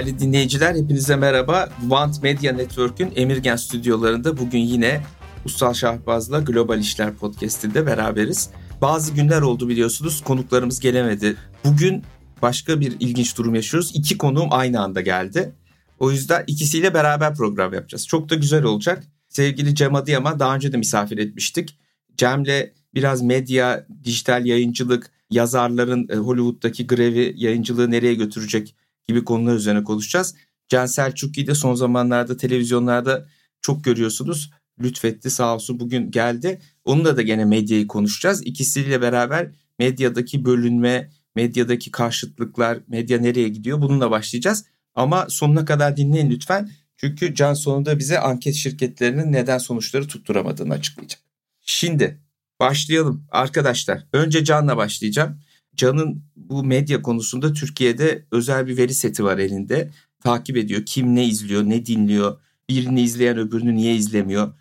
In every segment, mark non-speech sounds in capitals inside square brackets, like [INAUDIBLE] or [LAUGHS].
Değerli dinleyiciler hepinize merhaba. Want Media Network'ün Emirgen stüdyolarında bugün yine Ussal Şahbaz'la Global İşler Podcast'inde beraberiz. Bazı günler oldu biliyorsunuz konuklarımız gelemedi. Bugün başka bir ilginç durum yaşıyoruz. İki konuğum aynı anda geldi. O yüzden ikisiyle beraber program yapacağız. Çok da güzel olacak. Sevgili Cem Adıyaman daha önce de misafir etmiştik. Cem'le biraz medya, dijital yayıncılık, yazarların e, Hollywood'daki grevi yayıncılığı nereye götürecek gibi konular üzerine konuşacağız. Can Selçuklu'yu de son zamanlarda televizyonlarda çok görüyorsunuz. Lütfetti sağ olsun bugün geldi. Onunla da gene medyayı konuşacağız. İkisiyle beraber medyadaki bölünme, medyadaki karşıtlıklar, medya nereye gidiyor bununla başlayacağız. Ama sonuna kadar dinleyin lütfen. Çünkü Can sonunda bize anket şirketlerinin neden sonuçları tutturamadığını açıklayacak. Şimdi başlayalım arkadaşlar. Önce Can'la başlayacağım. Can'ın bu medya konusunda Türkiye'de özel bir veri seti var elinde. Takip ediyor kim ne izliyor, ne dinliyor, birini izleyen öbürünü niye izlemiyor.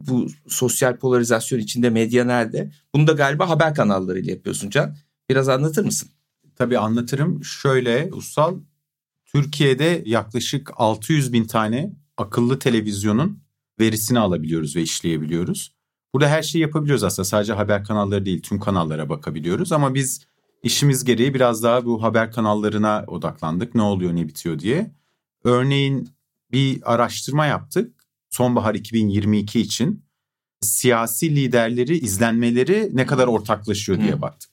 Bu sosyal polarizasyon içinde medya nerede? Bunu da galiba haber kanallarıyla yapıyorsun Can. Biraz anlatır mısın? Tabii anlatırım. Şöyle Ussal, Türkiye'de yaklaşık 600 bin tane akıllı televizyonun verisini alabiliyoruz ve işleyebiliyoruz. Burada her şeyi yapabiliyoruz aslında. Sadece haber kanalları değil tüm kanallara bakabiliyoruz. Ama biz işimiz gereği biraz daha bu haber kanallarına odaklandık. Ne oluyor ne bitiyor diye. Örneğin bir araştırma yaptık. Sonbahar 2022 için siyasi liderleri izlenmeleri ne kadar ortaklaşıyor diye baktık.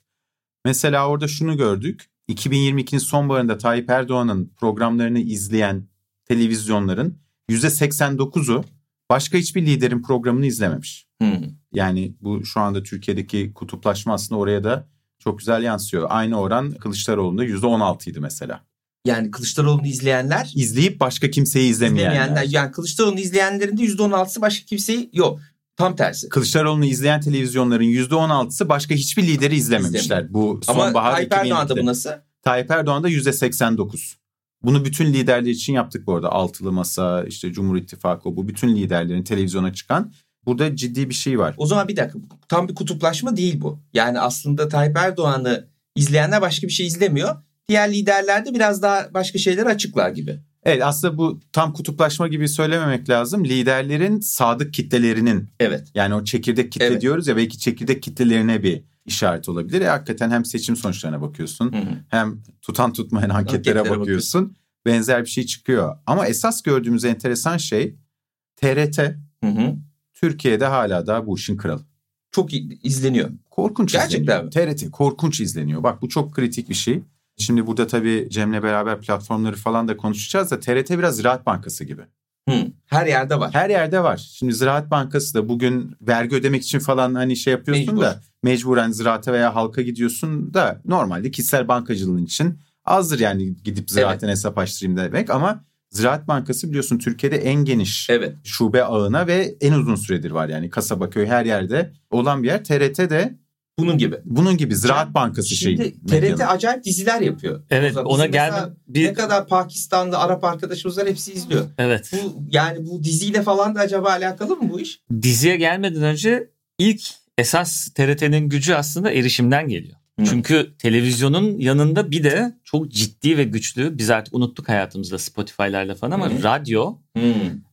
Mesela orada şunu gördük. 2022'nin sonbaharında Tayyip Erdoğan'ın programlarını izleyen televizyonların %89'u başka hiçbir liderin programını izlememiş. Hmm. Yani bu şu anda Türkiye'deki kutuplaşma aslında oraya da çok güzel yansıyor. Aynı oran Kılıçdaroğlu'nda %16 idi mesela. Yani Kılıçdaroğlu'nu izleyenler... izleyip başka kimseyi izlemeyenler. izlemeyenler. Yani Kılıçdaroğlu'nu izleyenlerin de %16'sı başka kimseyi yok. Tam tersi. Kılıçdaroğlu'nu izleyen televizyonların %16'sı başka hiçbir lideri izlememişler. Bu sonbahar Ama Tayyip Erdoğan'da bu nasıl? Tayyip Erdoğan'da %89. Bunu bütün liderler için yaptık bu arada. Altılı Masa, işte Cumhur İttifakı bu bütün liderlerin televizyona çıkan Burada ciddi bir şey var. O zaman bir dakika tam bir kutuplaşma değil bu. Yani aslında Tayyip Erdoğan'ı izleyenler başka bir şey izlemiyor. Diğer liderler de biraz daha başka şeyleri açıklar gibi. Evet aslında bu tam kutuplaşma gibi söylememek lazım. Liderlerin sadık kitlelerinin evet. yani o çekirdek kitle evet. diyoruz ya belki çekirdek kitlelerine bir işaret olabilir. E, hakikaten hem seçim sonuçlarına bakıyorsun hı hı. hem tutan tutmayan anketlere, anketlere bakıyorsun. bakıyorsun. Benzer bir şey çıkıyor. Ama esas gördüğümüz enteresan şey TRT hı hı. Türkiye'de hala da bu işin kralı. Çok izleniyor. Korkunç Gerçekten izleniyor. TRT korkunç izleniyor. Bak bu çok kritik bir şey. Şimdi burada tabii Cem'le beraber platformları falan da konuşacağız da TRT biraz Ziraat Bankası gibi. Hı, her yerde var. Her yerde var. Şimdi Ziraat Bankası da bugün vergi ödemek için falan hani şey yapıyorsun Mecbur. da mecburen ziraate veya halka gidiyorsun da normalde kişisel bankacılığın için azdır yani gidip ziraaten evet. hesap açtırayım demek ama Ziraat Bankası biliyorsun Türkiye'de en geniş evet. şube ağına ve en uzun süredir var yani kasaba köy her yerde olan bir yer. TRT de bunun gibi. Bunun gibi Ziraat Bankası Şimdi şey. TRT medyanın. acayip diziler yapıyor. Evet ona gel bir ne kadar Pakistanlı Arap arkadaşımız var hepsi izliyor. Evet. Bu yani bu diziyle falan da acaba alakalı mı bu iş? Diziye gelmeden önce ilk esas TRT'nin gücü aslında erişimden geliyor. Çünkü televizyonun yanında bir de çok ciddi ve güçlü biz artık unuttuk hayatımızda Spotify'larla falan ama Hı. radyo Hı.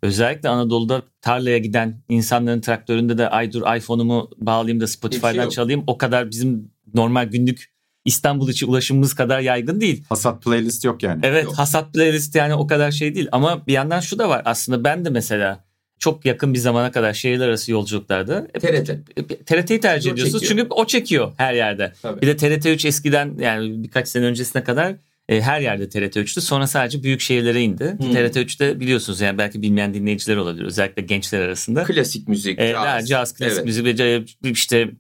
özellikle Anadolu'da tarlaya giden insanların traktöründe de ay dur iPhone'umu bağlayayım da Spotify'dan şey çalayım o kadar bizim normal günlük İstanbul içi ulaşımımız kadar yaygın değil. Hasat playlist yok yani. Evet yok. hasat playlist yani o kadar şey değil ama bir yandan şu da var aslında ben de mesela çok yakın bir zamana kadar şehirler arası yolculuklarda TRT. TRT'yi tercih o ediyorsunuz çekiyor. çünkü o çekiyor her yerde. Tabii. Bir de TRT 3 eskiden yani birkaç sene öncesine kadar e, her yerde TRT 3'tü. Sonra sadece büyük şehirlere indi. Hmm. TRT 3'te biliyorsunuz yani belki bilmeyen dinleyiciler olabilir özellikle gençler arasında. Klasik müzik, e, caz. Caz, klasik evet. müzik ve işte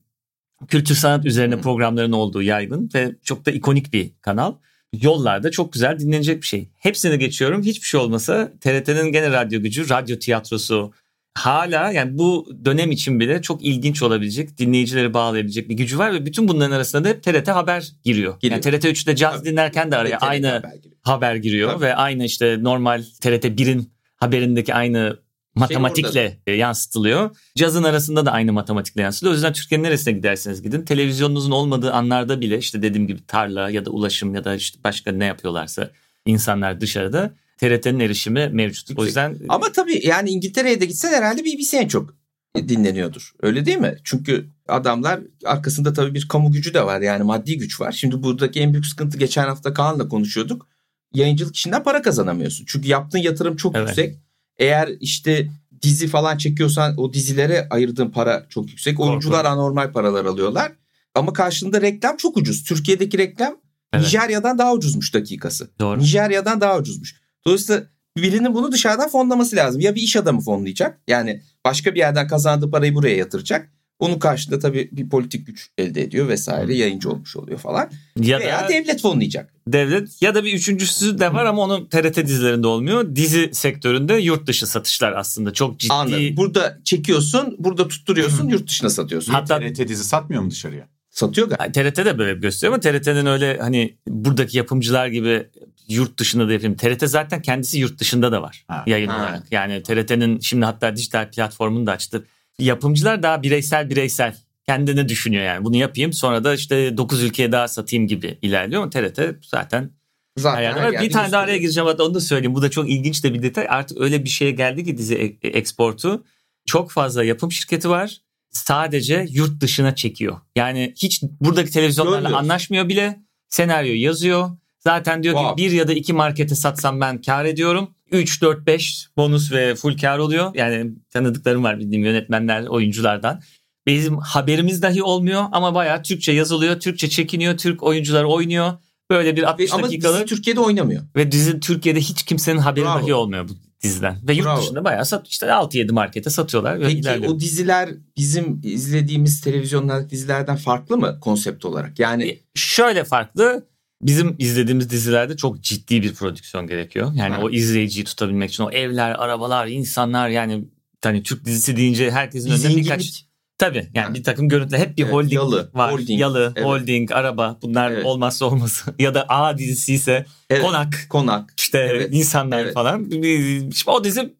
kültür sanat üzerine hmm. programların olduğu yaygın ve çok da ikonik bir kanal yollarda çok güzel dinlenecek bir şey. Hepsini geçiyorum. Hiçbir şey olmasa TRT'nin gene radyo gücü, radyo tiyatrosu hala yani bu dönem için bile çok ilginç olabilecek, dinleyicileri bağlayabilecek bir gücü var ve bütün bunların arasında da hep TRT haber giriyor. giriyor. Yani TRT 3'te caz Tabii. dinlerken de araya aynı haber giriyor, haber giriyor Tabii. ve aynı işte normal TRT 1'in haberindeki aynı matematikle şey yansıtılıyor. Cazın arasında da aynı matematikle yansıtılıyor. O yüzden Türkiye'nin neresine giderseniz gidin televizyonunuzun olmadığı anlarda bile işte dediğim gibi tarla ya da ulaşım ya da işte başka ne yapıyorlarsa insanlar dışarıda TRT'nin erişimi mevcut. O yüzden Ama tabii yani İngiltere'ye de gitsen herhalde BBC en çok dinleniyordur. Öyle değil mi? Çünkü adamlar arkasında tabii bir kamu gücü de var. Yani maddi güç var. Şimdi buradaki en büyük sıkıntı geçen hafta Kaan'la konuşuyorduk. Yayıncılık işinden para kazanamıyorsun. Çünkü yaptığın yatırım çok Evet. yüksek. Eğer işte dizi falan çekiyorsan o dizilere ayırdığın para çok yüksek. Oyuncular anormal paralar alıyorlar. Ama karşılığında reklam çok ucuz. Türkiye'deki reklam Evet. Nijerya'dan daha ucuzmuş dakikası. doğru. Nijerya'dan daha ucuzmuş. Dolayısıyla birinin bunu dışarıdan fonlaması lazım. Ya bir iş adamı fonlayacak. Yani başka bir yerden kazandığı parayı buraya yatıracak. Onun karşılığında tabii bir politik güç elde ediyor vesaire. Yayıncı olmuş oluyor falan. Ya Veya da devlet fonlayacak. devlet ya da bir üçüncüsü de var ama onun TRT dizilerinde olmuyor. Dizi sektöründe yurt dışı satışlar aslında çok ciddi. Anladım. Burada çekiyorsun, burada tutturuyorsun, yurt dışına satıyorsun. Hatta TRT dizi satmıyor mu dışarıya? Satıyor galiba. TRT de böyle gösteriyor ama TRT'nin öyle hani buradaki yapımcılar gibi yurt dışında da yapayım. TRT zaten kendisi yurt dışında da var Ha. yayın Ha. olarak. Yani TRT'nin şimdi hatta dijital platformunu da açtı. Yapımcılar daha bireysel bireysel kendini düşünüyor yani. Bunu yapayım sonra da işte 9 ülkeye daha satayım gibi ilerliyor ama TRT zaten Zaten hayal her Bir tane daha araya gireceğim hatta onu da söyleyeyim. Bu da çok ilginç de bir detay. Artık öyle bir şeye geldi ki dizi e- eksportu. Çok fazla yapım şirketi var. Sadece yurt dışına çekiyor. Yani hiç buradaki televizyonlarla Görmüyoruz. anlaşmıyor bile. Senaryo yazıyor. Zaten diyor Wow. ki bir ya da iki markete satsam ben kar ediyorum. 3, 4, 5 bonus ve full kar oluyor. Yani tanıdıklarım var bildiğim yönetmenler, oyunculardan. Bizim haberimiz dahi olmuyor ama bayağı Türkçe yazılıyor, Türkçe çekiniyor, Türk oyuncular oynuyor. Böyle bir 60 Ama dakikalık dizi Türkiye'de oynamıyor. ve dizi Türkiye'de hiç kimsenin haberi Bravo. dahi olmuyor bu diziden. Ve yurt Bravo. dışında bayağı sat, işte 6-7 markete satıyorlar ve Peki ilerliyor. o diziler bizim izlediğimiz televizyonlardaki dizilerden farklı mı konsept olarak? Yani E, Şöyle farklı. Bizim izlediğimiz dizilerde çok ciddi bir prodüksiyon gerekiyor. Yani Ha. o izleyiciyi tutabilmek için o evler, arabalar, insanlar yani hani Türk dizisi deyince herkesin önünde birkaç tabii yani Ha. bir takım görüntüler hep bir Evet, holding yalı, var. holding, yalı, evet. holding, araba bunlar Evet. olmazsa olması [LAUGHS] ya da A dizisi ise Evet, konak konak. işte Evet, insanlar evet. falan. Şimdi o dizi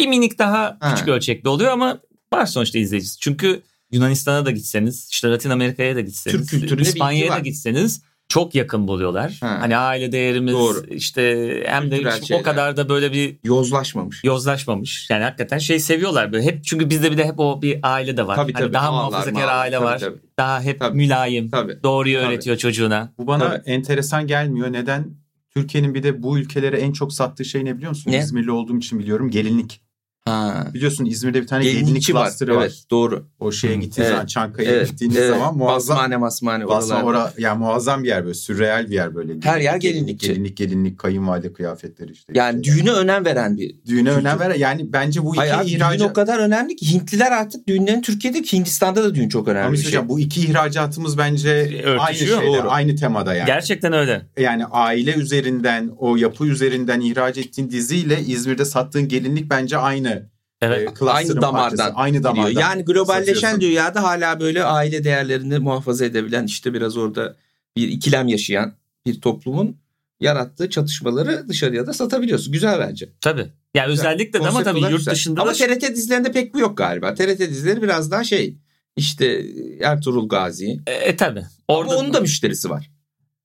bir- minik daha Ha. küçük ölçekli oluyor ama var sonuçta izleyicisi. Çünkü Yunanistan'a da gitseniz, işte Latin Amerika'ya da gitseniz, İspanya'ya da gitseniz çok yakın buluyorlar. Ha. Hani aile değerimiz Doğru. işte hem de hiç o kadar da böyle bir Yozlaşmamış. yozlaşmamış. Yani hakikaten şey seviyorlar böyle. Hep çünkü bizde bir de hep o bir aile de var. Tabii Hani tabii. daha muhafazakar aile Tabii, var. Tabii, Daha hep Tabii. mülayim. tabii. Doğruyu Tabii. öğretiyor çocuğuna. Bu bana Tabii. enteresan gelmiyor. Neden? Türkiye'nin bir de bu ülkelere en çok sattığı şey ne biliyor musun? Ne? İzmirli olduğum için biliyorum. Gelinlik. Ha. Biliyorsun İzmir'de bir tane gelinlik Gelinlikçi var. cluster'ı var. Evet, doğru. O şeye Hı. gittiğin Evet. zaman Çankaya'ya Evet, gittiğiniz evet. zaman muazzam. Basmane masmane Basma ora, yani muazzam bir yer böyle. Sürreal bir yer böyle. Her yer Gelinlik, gelinlikçi. Gelinlik, gelinlik, kayınvalide kıyafetleri işte. Yani Şeyler. düğüne önem veren bir. Düğüne kültür. önem ver. Yani bence bu iki Hayır abi, düğün ihracat... o kadar önemli ki Hintliler artık düğünlerin Türkiye'de Hindistan'da da düğün çok önemli Ama bir şey. şey. bu iki ihracatımız bence aynı Örtüşüyor. şeyde, Doğru. aynı temada yani. Gerçekten öyle. Yani aile üzerinden, o yapı üzerinden ihraç ettiğin diziyle İzmir'de sattığın gelinlik bence aynı. Evet. e, Aynı damardan parçası. Aynı damardan. Gidiyor. Yani globalleşen satıyorsun. dünyada hala böyle aile değerlerini muhafaza edebilen işte biraz orada bir ikilem yaşayan bir toplumun yarattığı çatışmaları dışarıya da satabiliyorsun. Güzel bence. Tabii. Yani Güzel. özellikle de ama tabii yurt güzel. dışında Ama da TRT dizilerinde pek bu yok galiba. TRT dizileri biraz daha şey işte Ertuğrul Gazi. E, e tabii. Orada Ama onun da müşterisi var.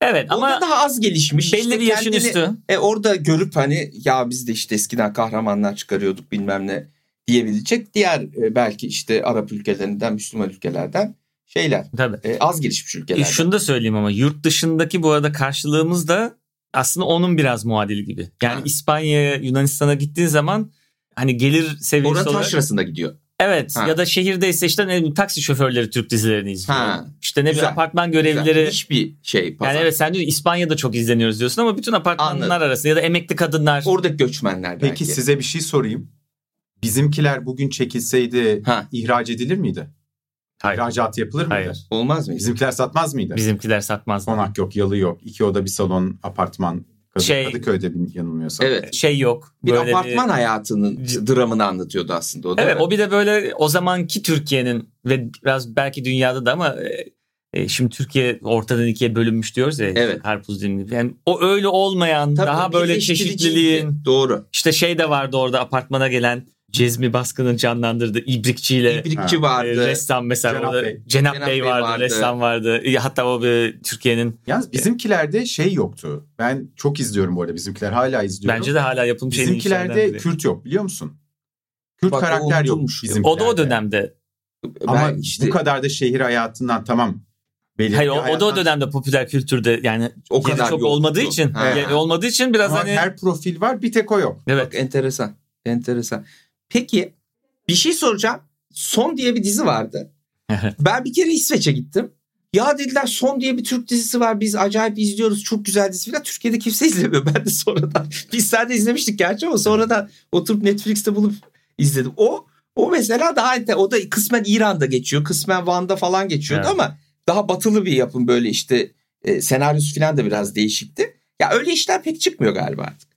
Evet Ama ama daha az gelişmiş. belli İşte bir yaşın kendini- üstü. E orada görüp hani ya biz de işte eskiden kahramanlar çıkarıyorduk bilmem ne diyebilecek diğer e, belki işte Arap ülkelerinden, Müslüman ülkelerden şeyler. Tabii. E, az gelişmiş E, ülkelerden. şunu da söyleyeyim ama yurt dışındaki bu arada karşılığımız da aslında onun biraz muadili gibi. Yani Ha. İspanya'ya, Yunanistan'a gittiğin zaman hani gelir seviyesi Orada olarak taşrasında gidiyor. evet Ha. ya da şehirdeyse işte ne taksi şoförleri Türk dizilerini izliyor. Ha. İşte ne Güzel. apartman Güzel. görevlileri Hiçbir şey pazar. yani evet sen diyorsun İspanya'da çok izleniyoruz diyorsun ama bütün apartmanlar Anladım. arasında ya da emekli kadınlar. Oradaki göçmenler belki. Peki size bir şey sorayım. Bizimkiler bugün çekilseydi Ha. ihraç edilir miydi? Hayır. İhracat yapılır mıydı? Hayır. Olmaz mı? Bizimkiler satmaz mıydı? Bizimkiler satmaz. Konak yok, yalı yok. iki oda bir salon, apartman. Kadı, Şey- Kadıköy'de bir yanılmıyorsam. Evet. Şey yok. Bir böyle apartman hayatının dramını anlatıyordu aslında o da. Evet o bir de böyle o zamanki Türkiye'nin ve biraz belki dünyada da ama e, e, şimdi Türkiye ortadan ikiye bölünmüş diyoruz ya. Evet. Karpuz dilim gibi. Yani o öyle olmayan Tabii daha böyle çeşitliliğin Doğru. işte şey de vardı orada apartmana gelen Cezmi Baskın'ın canlandırdığı İbrikçiyle İbrikçi Ha. vardı. e, ressam mesela Cenap orada Bey. Cenap, Cenap Bey Bey vardı, vardı. ressam vardı. E, Hatta o e, Türkiye'nin Yalnız bizimkilerde şey yoktu. Ben çok izliyorum bu arada bizimkiler hala izliyorum. bence de hala yapılmış Bizimkilerde. Kürt yok biliyor musun? Kürt Bak, karakter yok bizimkilerde. O da o dönemde. Ama Ben işte bu kadar da şehir hayatından tamam. belirli Hayır o, bir o da o dönemde popüler kültürde yani o kadar çok yoktu. olmadığı için Ha. yani olmadığı için biraz Ama hani her profil var bir tek o yok. evet Bak enteresan. Enteresan. Peki bir şey soracağım. Son diye bir dizi vardı. ben bir kere İsveç'e gittim. Ya dediler Son diye bir Türk dizisi var. Biz acayip izliyoruz. Çok güzel dizi falan. Türkiye'de kimse [LAUGHS] izlemiyor. Ben de sonradan. Biz sadece izlemiştik gerçi ama sonradan oturup Netflix'te bulup izledim. O o mesela daha o da kısmen İran'da geçiyor. Kısmen Van'da falan geçiyordu Evet. ama daha batılı bir yapım böyle işte e, senaryosu falan da biraz değişikti. Ya öyle işler pek çıkmıyor galiba artık.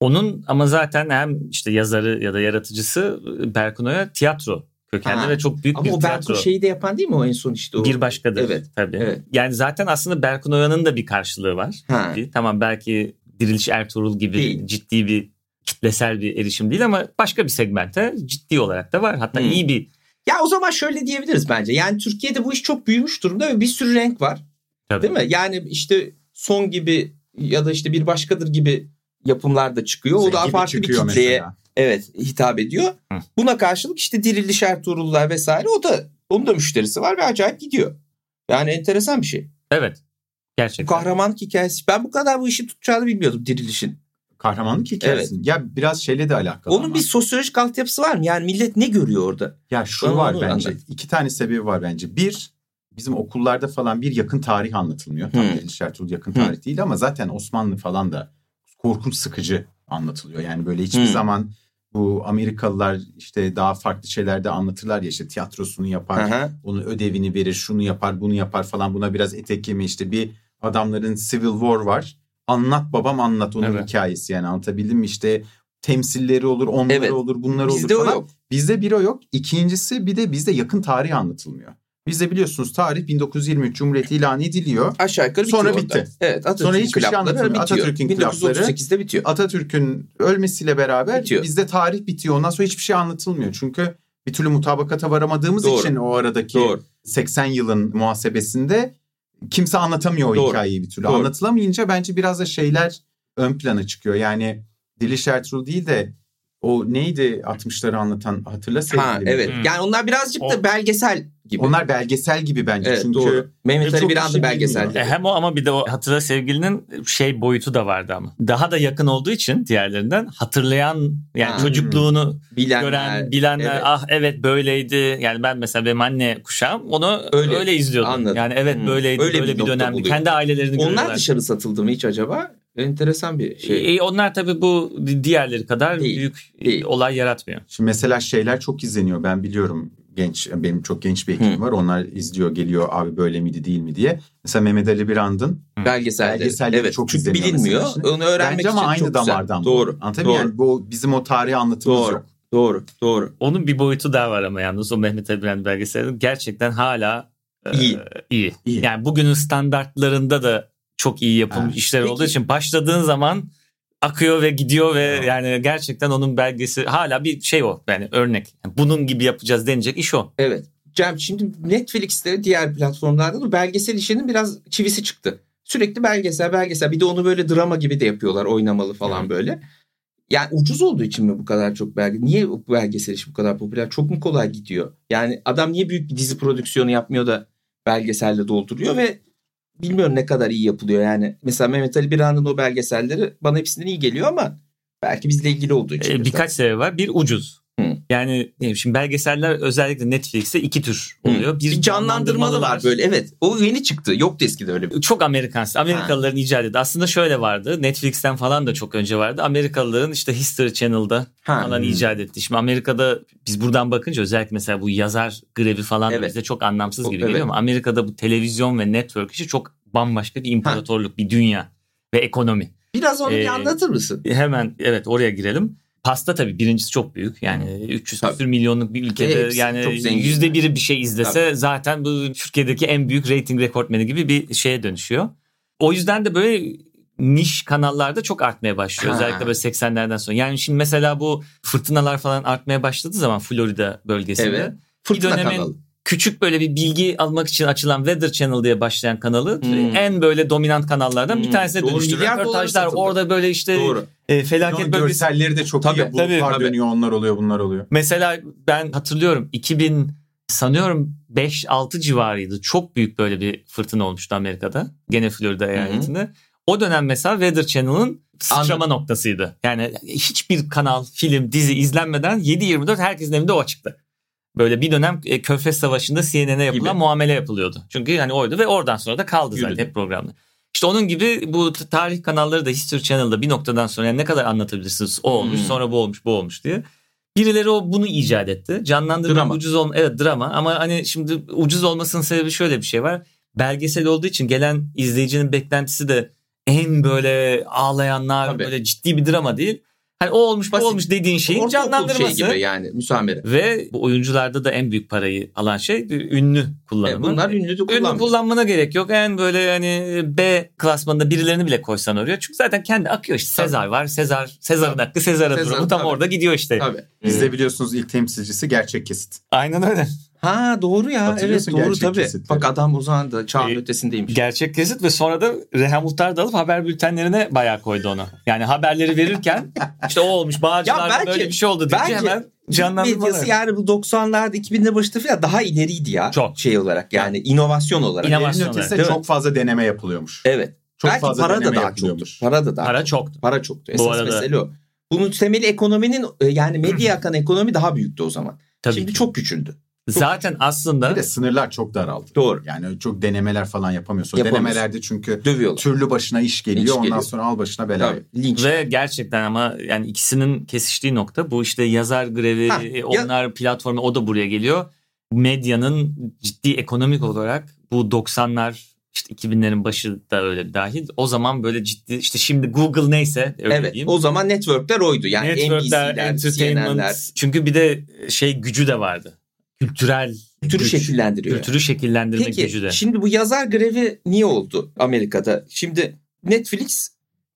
Onun ama zaten hem işte yazarı ya da yaratıcısı Berkun Oya tiyatro kökenli Ha. ve çok büyük Ama bir o tiyatro. Berkun şeyi de yapan değil mi o en son işte o? bir başkadır. Evet. Tabii. Evet. Yani zaten aslında Berkun Oya'nın da bir karşılığı var. Ha. Tamam belki Diriliş Ertuğrul gibi Değil. ciddi bir kitlesel bir erişim değil ama başka bir segmente ciddi olarak da var. Hatta Hmm. iyi bir Ya o zaman şöyle diyebiliriz bence. Yani Türkiye'de bu iş çok büyümüş durumda ve bir sürü renk var. Tabii. Değil mi? Yani işte son gibi ya da işte bir başkadır gibi yapımlar da çıkıyor. O Zeki daha farklı bir kitleye mesela. evet hitap ediyor. Hı. Buna karşılık işte Diriliş Ertuğrul'lar vesaire o da onun da müşterisi var ve acayip gidiyor. Yani enteresan bir şey. evet gerçekten. kahramanlık hikayesi. Ben bu kadar bu işi tutacağını bilmiyordum Diriliş'in. Kahramanlık hikayesi. Ya biraz şeyle de alakalı Onun ama. bir sosyolojik altyapısı var mı? Yani millet ne görüyor orada? Ya şu Bana var bence. anlat. İki tane sebebi var bence. Bir, bizim okullarda falan bir yakın tarih anlatılmıyor. Tam Hı. Diriliş Ertuğrul yakın tarih değil ama zaten Osmanlı falan da korkunç sıkıcı anlatılıyor. Yani böyle hiçbir Hı. zaman bu Amerikalılar işte daha farklı şeylerde anlatırlar ya işte tiyatrosunu yapar, Aha. onun ödevini verir, şunu yapar, bunu yapar falan. Buna biraz etek yeme işte bir adamların Civil War var. Anlat babam anlat onun Evet. hikayesi yani anlatabildim mi işte temsilleri olur, onları Evet. olur, bunlar olur Bizde o falan. yok. Bizde bir o yok. İkincisi bir de bizde yakın tarih anlatılmıyor. Bizde biliyorsunuz tarih 1923 Cumhuriyeti ilan ediliyor. Aşağı yukarı bitiyor Sonra orada. bitti. Evet Atatürk'ün Sonra hiçbir şey anlatılmıyor. Atatürk'ün klapları- 1938'de bitiyor. Atatürk'ün ölmesiyle beraber Bitiyor. bizde tarih bitiyor. Ondan sonra hiçbir şey anlatılmıyor. Çünkü bir türlü mutabakata varamadığımız Doğru. için o aradaki Doğru. 80 yılın muhasebesinde kimse anlatamıyor o Doğru. hikayeyi bir türlü. Doğru. Anlatılamayınca bence biraz da şeyler ön plana çıkıyor. Yani Diliş Ertuğrul değil de o neydi 60'ları anlatan hatırla. Ha evet. Hmm. Yani onlar birazcık da belgesel gibi. Onlar belgesel gibi bence. evet, Çünkü doğru. Mehmet Ali Birand'ın kişi belgesel. E, hem o ama bir de o hatıra sevgilinin şey boyutu da vardı ama. Daha da yakın olduğu için diğerlerinden hatırlayan yani Ha. çocukluğunu Bilenler. gören, bilenler evet. ah evet böyleydi. Yani ben mesela benim anne kuşağım onu Öyle, öyle, izliyordum. anladım. Yani evet Hmm. böyleydi, Öyle bir böyle bir, nokta dönemdi. Kendi ailelerini Onlar görüyorlar. dışarı satıldı mı hiç acaba? Enteresan bir şey. E, onlar tabii bu diğerleri kadar Değil, büyük e, değil. olay yaratmıyor. Şimdi mesela şeyler çok izleniyor. Ben biliyorum genç benim çok genç bir ekibim Hı. var. Onlar izliyor geliyor abi böyle miydi değil mi diye. Mesela Mehmet Ali Birand'ın Belgeselleri. Belgeselleri evet. çok Çünkü izleniyor bilinmiyor. mesela. Onu öğrenmek bence ama için aynı çok güzel. damardan bu. Doğru. Anlatabiliyor Doğru. muyum? Bu bizim o tarihi anlatımımız Doğru. yok. Doğru. Doğru. Onun bir boyutu daha var ama yalnız o Mehmet Ali Brand belgeselinin gerçekten hala e, İyi. iyi. İyi. Yani bugünün standartlarında da çok iyi yapılmış Ha. işler Peki. olduğu için başladığın zaman akıyor ve gidiyor ve Evet. yani gerçekten onun belgesi hala bir şey o yani örnek. Yani bunun gibi yapacağız denecek iş o. Evet. Cem şimdi Netflix'te diğer platformlarda da belgesel işinin biraz çivisi çıktı. Sürekli belgesel belgesel bir de onu böyle drama gibi de yapıyorlar oynamalı falan Evet. böyle. Yani ucuz olduğu için mi bu kadar çok belge? Niye bu belgesel işi bu kadar popüler? Çok mu kolay gidiyor? Yani adam niye büyük bir dizi prodüksiyonu yapmıyor da belgeselle dolduruyor ve bilmiyorum ne kadar iyi yapılıyor yani. Mesela Mehmet Ali Birand'ın o belgeselleri bana hepsinden iyi geliyor ama belki bizle ilgili olduğu için. Ee, birkaç sebebi var. Bir ucuz. Hı. Yani ne şimdi belgeseller özellikle Netflix'te iki tür oluyor. bir canlandırmalı var böyle evet. O yeni çıktı. Yoktu eskide öyle bir. Çok Amerikan. Amerikalıların icat etti. Aslında şöyle vardı. Netflix'ten falan da çok önce vardı. Amerikalıların işte History Channel'da Ha. falan Hmm. icat etti. Şimdi Amerika'da biz buradan bakınca özellikle mesela bu yazar grevi falan Evet. bize çok anlamsız O- gibi evet. geliyor ama Amerika'da bu televizyon ve network işi çok bambaşka bir imparatorluk, bir dünya ve ekonomi. Biraz onu bir Ee, anlatır mısın? Hemen evet oraya girelim. Pasta tabii birincisi çok büyük. Yani 300 Tabii. küsür milyonluk bir ülkede Hepsi yani yüzde biri bir şey izlese zaten bu Türkiye'deki en büyük rating rekortmeni gibi bir şeye dönüşüyor. O yüzden de böyle niş kanallarda çok artmaya başlıyor. Ha. Özellikle böyle 80'lerden sonra. Yani şimdi mesela bu fırtınalar falan artmaya başladığı zaman Florida bölgesinde Evet. Fırtına dönemin- kanalı. Küçük böyle bir bilgi almak için açılan Weather Channel diye başlayan kanalı Hmm. en böyle dominant kanallardan bir Hmm. tanesine Doğru, dönüştü. Röportajlar orada böyle işte Doğru. e, felaket Onun bölgesi. görselleri de çok Tabii, iyi. Tabii, tabii. dönüyor onlar oluyor bunlar oluyor. Mesela ben hatırlıyorum 2000 sanıyorum 5-6 civarıydı. Çok büyük böyle bir fırtına olmuştu Amerika'da. Gene Florida eyaletinde. O dönem mesela Weather Channel'ın sıçrama noktasıydı. Yani hiçbir kanal, film, dizi izlenmeden 7-24 herkesin evinde o çıktı. Böyle bir dönem e, Körfez Savaşı'nda CNN'e yapılan Gibi. muamele yapılıyordu. Çünkü hani oydu ve oradan sonra da kaldı Yürüdü. zaten hep programda. İşte onun gibi bu tarih kanalları da History Channel'da bir noktadan sonra yani ne kadar anlatabilirsiniz? O olmuş, Hmm. sonra bu olmuş, bu olmuş diye. Birileri o bunu icat etti. Canlandırma ucuz olma evet drama ama hani şimdi ucuz olmasının sebebi şöyle bir şey var. Belgesel olduğu için gelen izleyicinin beklentisi de en böyle ağlayanlar Tabii. böyle ciddi bir drama değil. Hani o olmuş bu Basit. olmuş dediğin şeyin Ortaokul canlandırması. şey gibi yani müsamere. Ve bu oyuncularda da en büyük parayı alan şey ünlü E, kullanımı. bunlar ünlü de Ünlü kullanmıyor. kullanmana gerek yok. En böyle hani B klasmanında birilerini bile koysan oraya. Çünkü zaten kendi akıyor işte. Tabii. Sezar var. Sezar, Sezar'ın hakkı Sezar'a Sezar, durumu tam tabii. orada gidiyor işte. Tabii. Bizde biliyorsunuz ilk temsilcisi gerçek kesit. Aynen öyle. Ha doğru ya. Evet doğru tabii. kesitleri. Bak adam o zaman da çağın Ee, ötesindeymiş. Gerçek kesit ve sonra da Reha Muhtar da alıp haber bültenlerine bayağı koydu onu. Yani haberleri verirken [LAUGHS] işte o olmuş Bağcılar'da böyle bir şey oldu belki hemen canlandırmalar. Medyası yani bu 90'larda 2000'de başta falan daha ileriydi ya. Çok. Şey olarak yani inovasyon olarak. İnova- Elin Aslında, ötesinde çok fazla deneme yapılıyormuş. Evet. Çok Belki fazla para da daha çoktur. Para da daha Para çoktu. Para çoktu. Bu Esas arada- mesele o. Bunun temeli ekonominin e, yani medya yakan ekonomi daha büyüktü o zaman. Tabii Şimdi ki. çok küçüldü. Zaten aslında Bir de sınırlar çok daraldı. Doğru. Yani çok denemeler falan yapamıyorsun. Yapamıyorsun. denemelerde çünkü Dövüyorlar. türlü başına iş geliyor. İş ondan geliyor. sonra al başına bela. Linç. Ve gerçekten ama yani ikisinin kesiştiği nokta bu işte yazar grevi, Ha, e, ya- onlar platformu o da buraya geliyor. Medyanın ciddi ekonomik olarak bu 90'lar işte 2000'lerin başı da öyle dahil. O zaman böyle ciddi işte şimdi Google neyse öyle Evet. diyeyim. O zaman networkler oydu. Yani Networkler, NBC'ler, entertainment. CNN'ler Çünkü bir de şey gücü de vardı. Kültürel kültürü güç, şekillendiriyor. kültürü şekillendirme Peki gücü de. şimdi bu yazar grevi niye oldu Amerika'da? Şimdi Netflix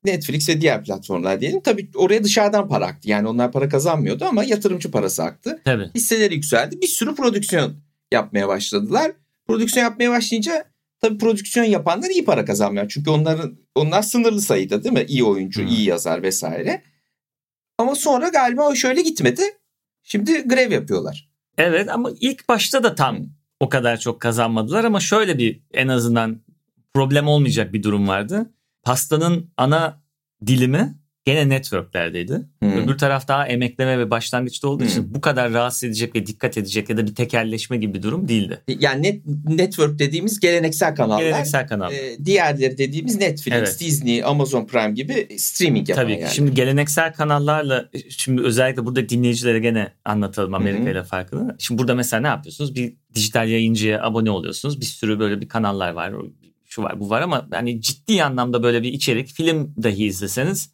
Netflix ve diğer platformlar diyelim. Tabii oraya dışarıdan para aktı. Yani onlar para kazanmıyordu ama yatırımcı parası aktı. Tabii. Hisseleri yükseldi. Bir sürü prodüksiyon yapmaya başladılar. Prodüksiyon yapmaya başlayınca tabii prodüksiyon yapanlar iyi para kazanmıyor. Çünkü onların onlar sınırlı sayıda değil mi? İyi oyuncu, Hı. iyi yazar vesaire. Ama sonra galiba o şöyle gitmedi. Şimdi grev yapıyorlar. Evet ama ilk başta da tam o kadar çok kazanmadılar ama şöyle bir en azından problem olmayacak bir durum vardı. Pastanın ana dilimi gene networklerdeydi. Hı. Öbür taraf daha emekleme ve başlangıçta olduğu Hı. için bu kadar rahatsız edecek ve dikkat edecek ya da bir tekelleşme gibi bir durum değildi. Yani net, network dediğimiz geleneksel kanallar. Geleneksel kanal. Ee, diğerleri dediğimiz Netflix, Evet. Disney, Amazon Prime gibi streaming yapan Tabii yani. Şimdi geleneksel kanallarla şimdi özellikle burada dinleyicilere gene anlatalım Amerika ile farkını. Şimdi burada mesela ne yapıyorsunuz? Bir dijital yayıncıya abone oluyorsunuz. Bir sürü böyle bir kanallar var. Şu var bu var ama hani ciddi anlamda böyle bir içerik film dahi izleseniz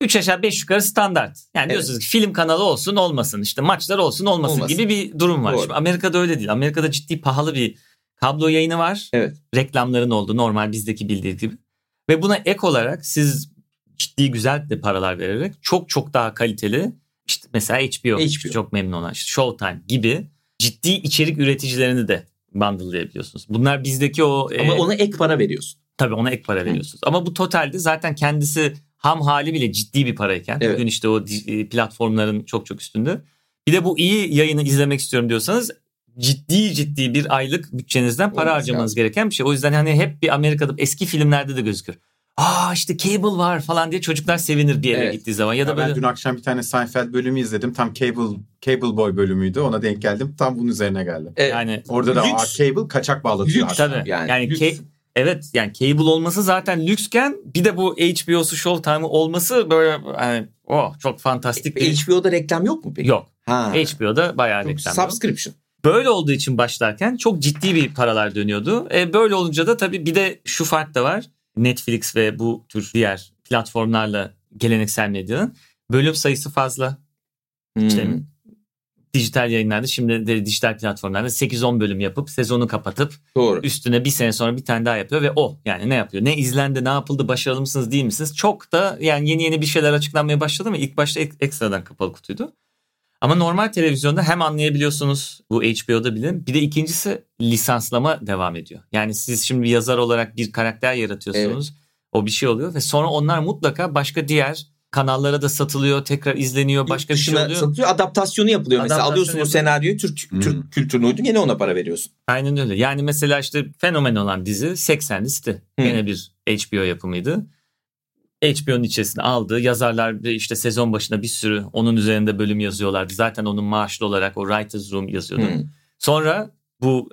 3 aşağı 5 yukarı standart. Yani Evet. diyorsunuz ki film kanalı olsun olmasın işte maçlar olsun olmasın, Olmasın. gibi bir durum var. Doğru. Şimdi Amerika'da öyle değil. Amerika'da ciddi pahalı bir kablo yayını var. Evet. Reklamların olduğu normal bizdeki bildiği gibi. Ve buna ek olarak siz ciddi güzel de paralar vererek çok çok daha kaliteli işte mesela HBO, HBO. çok memnun olan işte Showtime gibi ciddi içerik üreticilerini de bundle'layabiliyorsunuz. Bunlar bizdeki o Ama e, ona ek para veriyorsun. tabii ona ek para veriyorsunuz. Ama bu totalde zaten kendisi ham hali bile ciddi bir parayken Evet. bugün işte o e, platformların çok çok üstünde. Bir de bu iyi yayını izlemek istiyorum diyorsanız ciddi ciddi bir aylık bütçenizden para Olması harcamanız lazım. gereken bir şey. O yüzden hani hep bir Amerika'da eski filmlerde de gözükür. Aa işte cable var falan diye çocuklar sevinir bir yere Evet. gittiği zaman ya da Ya ben böyle dün akşam bir tane Seinfeld bölümü izledim. Tam Cable Cable Boy bölümüydü. Ona denk geldim. Tam bunun üzerine geldim. Ee, yani Orada da Lüks. aa, Cable kaçak bağlatıyor. Lüks. tabii yani yani, lüks. ke- evet yani cable olması zaten lüksken bir de bu HBO'su Showtime'ı olması böyle hani oh çok fantastik bir HBO'da reklam yok mu peki? yok. Ha. HBO'da bayağı Yok, reklam. yok. Subscription. Böyle olduğu için başlarken çok ciddi bir paralar dönüyordu. E, böyle olunca da tabii bir de şu fark da var. Netflix ve bu tür diğer platformlarla geleneksel medyanın bölüm sayısı fazla. İşte Hmm. Dijital yayınlarda şimdi de dijital platformlarda 8-10 bölüm yapıp sezonu kapatıp Doğru. üstüne bir sene sonra bir tane daha yapıyor ve o yani ne yapıyor? Ne izlendi, ne yapıldı, başarılı mısınız, değil misiniz? Çok da yani yeni yeni bir şeyler açıklanmaya başladı ama ilk başta ek- ekstradan kapalı kutuydu. Ama normal televizyonda hem anlayabiliyorsunuz bu HBO'da bile bir de ikincisi lisanslama devam ediyor. Yani siz şimdi bir yazar olarak bir karakter yaratıyorsunuz. O bir şey oluyor ve sonra onlar mutlaka başka diğer kanallara da satılıyor, tekrar izleniyor, başka bir şey oluyor. satılıyor. Adaptasyonu yapılıyor. Mesela Adaptasyon alıyorsun o yapılıyor. senaryoyu Türk, Hmm. Türk kültürüne uydun gene ona para veriyorsun. Aynen öyle. Yani mesela işte fenomen olan dizi 80 listi. Hı. Yine bir HBO yapımıydı. HBO'nun içerisine aldı. Yazarlar bir işte sezon başına bir sürü onun üzerinde bölüm yazıyorlardı. Zaten onun maaşlı olarak o Writer's Room yazıyordu. Hı. Sonra bu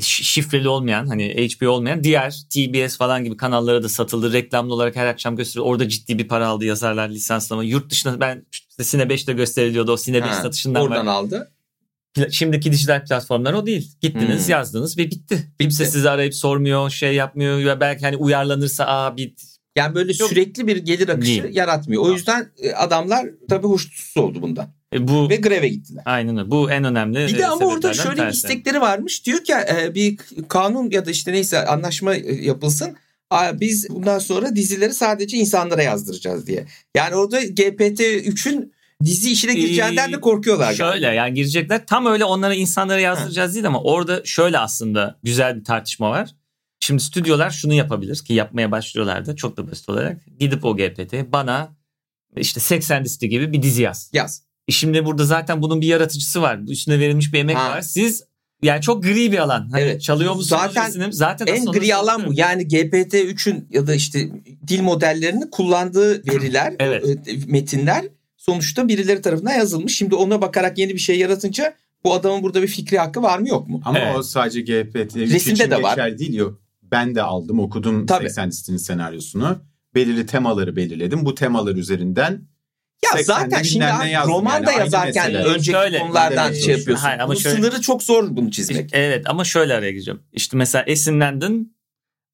şifreli olmayan hani HBO olmayan diğer TBS falan gibi kanallara da satıldı. Reklamlı olarak her akşam gösteriyor. Orada ciddi bir para aldı yazarlar lisanslama. Yurt dışına ben işte Sine 5'te gösteriliyordu. O Sine 5 Ha, satışından Oradan var. aldı. Şimdiki dijital platformlar o değil. Gittiniz Hmm. yazdınız ve bitti. Kimse Bitti. sizi arayıp sormuyor, şey yapmıyor. Ya belki hani uyarlanırsa aa bir Yani böyle Yok. sürekli bir gelir akışı Değil. yaratmıyor. O yüzden e, adamlar tabii hoşnutsuz oldu bundan. E, bu Ve greve gittiler. aynen öyle. Bu en önemli. Bir de e, ama orada şöyle tanesi. istekleri varmış. Diyor ki e, bir kanun ya da işte neyse anlaşma yapılsın. Biz bundan sonra dizileri sadece insanlara yazdıracağız diye. Yani orada GPT-3'ün dizi işine gireceğinden de korkuyorlar. Şöyle galiba. yani girecekler tam öyle onlara insanlara yazdıracağız değil ama orada şöyle aslında güzel bir tartışma var. Şimdi stüdyolar şunu yapabilir ki yapmaya başlıyorlar da çok da basit olarak. Gidip o GPT bana işte 80 listi gibi bir dizi yaz. Yaz. E Şimdi burada zaten bunun bir yaratıcısı var. Üstüne verilmiş bir emek Ha. var. Siz yani çok gri bir alan. Hani Evet. Çalıyor musunuz? Zaten isim? zaten En gri alan bu. Yani GPT-3'ün ya da işte dil modellerinin kullandığı veriler, [LAUGHS] Evet. e, metinler sonuçta birileri tarafından yazılmış. Şimdi ona bakarak yeni bir şey yaratınca bu adamın burada bir fikri hakkı var mı yok mu? Ama Evet. o sadece GPT Resimde için de var. geçerli değil. Yok. Ben de aldım okudum Tabii. 80 listinin senaryosunu. Belirli temaları belirledim. Bu temalar üzerinden Ya 80'de zaten şimdi roman yani, da aynı yazarken mesele. önceki Şöyle, konulardan şey yapıyorsun. Hayır, ama Bunun şöyle- sınırı çok zor bunu çizmek. Evet ama şöyle araya gireceğim. İşte mesela esinlendin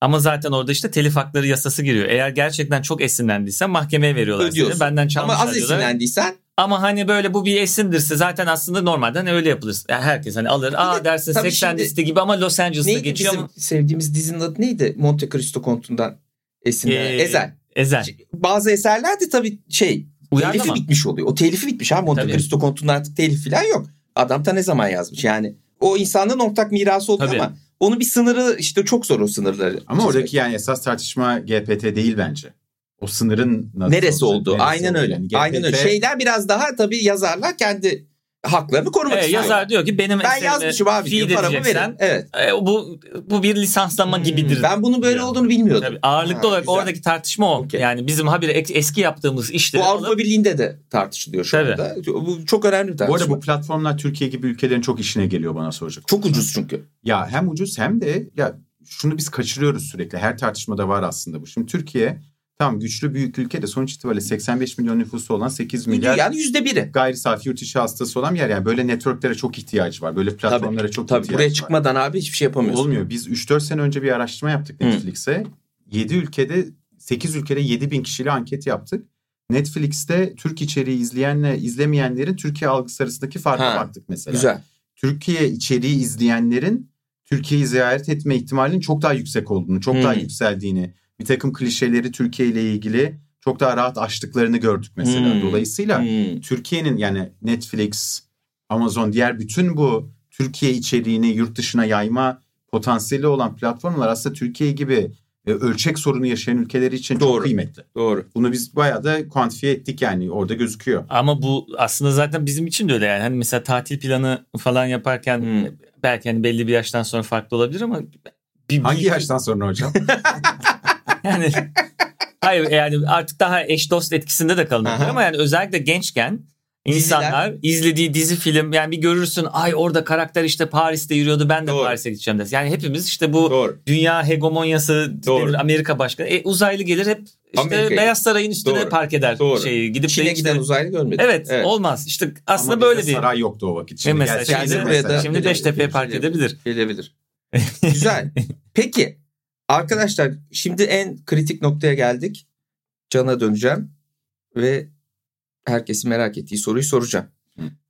ama zaten orada işte telif hakları yasası giriyor. Eğer gerçekten çok esinlendiysen mahkemeye veriyorlar Ödüyorsun. seni. Benden Ama çalmışlar az diyorlar. esinlendiysen Ama hani böyle bu bir esindirse zaten aslında normalden öyle yapılır. Yani herkes hani alır. Aa de dersin tabii 80 şimdi- listi gibi ama Los Angeles'ta neydi geçiyor bizim ama. sevdiğimiz dizinin adı neydi? Monte Cristo Kontu'ndan esinlenen. Ee, Ezel. Ezel. Bazı eserler de tabii şey Uyarlama. telifi bitmiş oluyor. O telifi bitmiş ha Monte Tabii. Cristo Kontu'nun artık telif falan yok. Adam ta ne zaman yazmış yani. O insanların ortak mirası Tabii. ama onun bir sınırı işte çok zor o sınırları. ama çizmek. oradaki yani esas tartışma GPT değil bence. O sınırın nasıl neresi oldu? neresi Aynen olacak? öyle. Yani Aynen öyle. GPT Şeyler biraz daha tabii yazarlar kendi haklarını korumak Evet, istiyor. yazar diyor ki benim Ben yazmışım abi diyor paramı verin. Evet. e, bu bu bir lisanslama Hmm, gibidir. Ben bunun böyle diyor. olduğunu bilmiyordum. Tabii, ağırlıklı Ha, olarak güzel. oradaki tartışma o. Okey. Yani bizim habire eski yaptığımız işleri Bu Avrupa alıp Birliği'nde de tartışılıyor şu Tabii. anda. Bu çok önemli bir Bu arada tartışma. bu platformlar Türkiye gibi ülkelerin çok işine geliyor bana soracak. Çok ucuz çünkü. Ya hem ucuz hem de ya şunu biz kaçırıyoruz sürekli. Her tartışmada var aslında bu. Şimdi Türkiye tam güçlü büyük ülke de sonuç itibariyle 85 milyon nüfusu olan 8 milyar Yani yüzde biri. gayri safi yurt içi hastası olan bir yer. Yani böyle networklere çok ihtiyacı var. Böyle platformlara çok Tabii ihtiyacı buraya var. çıkmadan abi hiçbir şey yapamıyorsun. Olmuyor. Biz 3-4 sene önce bir araştırma yaptık Hı. Netflix'e. 7 ülkede 8 ülkede 7 bin kişiyle anket yaptık. Netflix'te Türk içeriği izleyenle izlemeyenlerin Türkiye algısı arasındaki farka Ha, baktık mesela. Güzel. Türkiye içeriği izleyenlerin Türkiye'yi ziyaret etme ihtimalinin çok daha yüksek olduğunu, çok daha Hmm. yükseldiğini, bir takım klişeleri Türkiye ile ilgili çok daha rahat aştıklarını gördük mesela. Hmm. Dolayısıyla Hmm. Türkiye'nin yani Netflix, Amazon diğer bütün bu Türkiye içeriğini yurt dışına yayma potansiyeli olan platformlar aslında Türkiye gibi e, ölçek sorunu yaşayan ülkeler için Doğru. çok kıymetli. Doğru. Bunu biz bayağı da kuantifiye ettik yani orada gözüküyor. Ama bu aslında zaten bizim için de öyle yani. Hani mesela tatil planı falan yaparken Hmm. belki hani belli bir yaştan sonra farklı olabilir ama bir, Hangi bir- yaştan sonra hocam? [LAUGHS] [LAUGHS] Yani hayır yani artık daha eş dost etkisinde de kalınabilir ama yani özellikle gençken insanlar izlediği dizi film yani bir görürsün ay orada karakter işte Paris'te yürüyordu ben de Doğru. Paris'e gideceğim dersin. Yani hepimiz işte bu Doğru. dünya hegemonyası Doğru. denir, Amerika başkanı. E, uzaylı gelir hep işte Amerika'ya. Beyaz Saray'ın üstüne Doğru. park eder Doğru. şeyi gidip de Çin'e işte- giden uzaylı görmedim. Evet, olmaz. İşte aslında Ama böyle bir saray yoktu o vakit. E Şimdi mesela gelseydi şimdi da- şimdi Beştepe'ye park edebilir. Gelebilir. Güzel. [LAUGHS] Peki arkadaşlar şimdi en kritik noktaya geldik. Can'a döneceğim ve herkesin merak ettiği soruyu soracağım.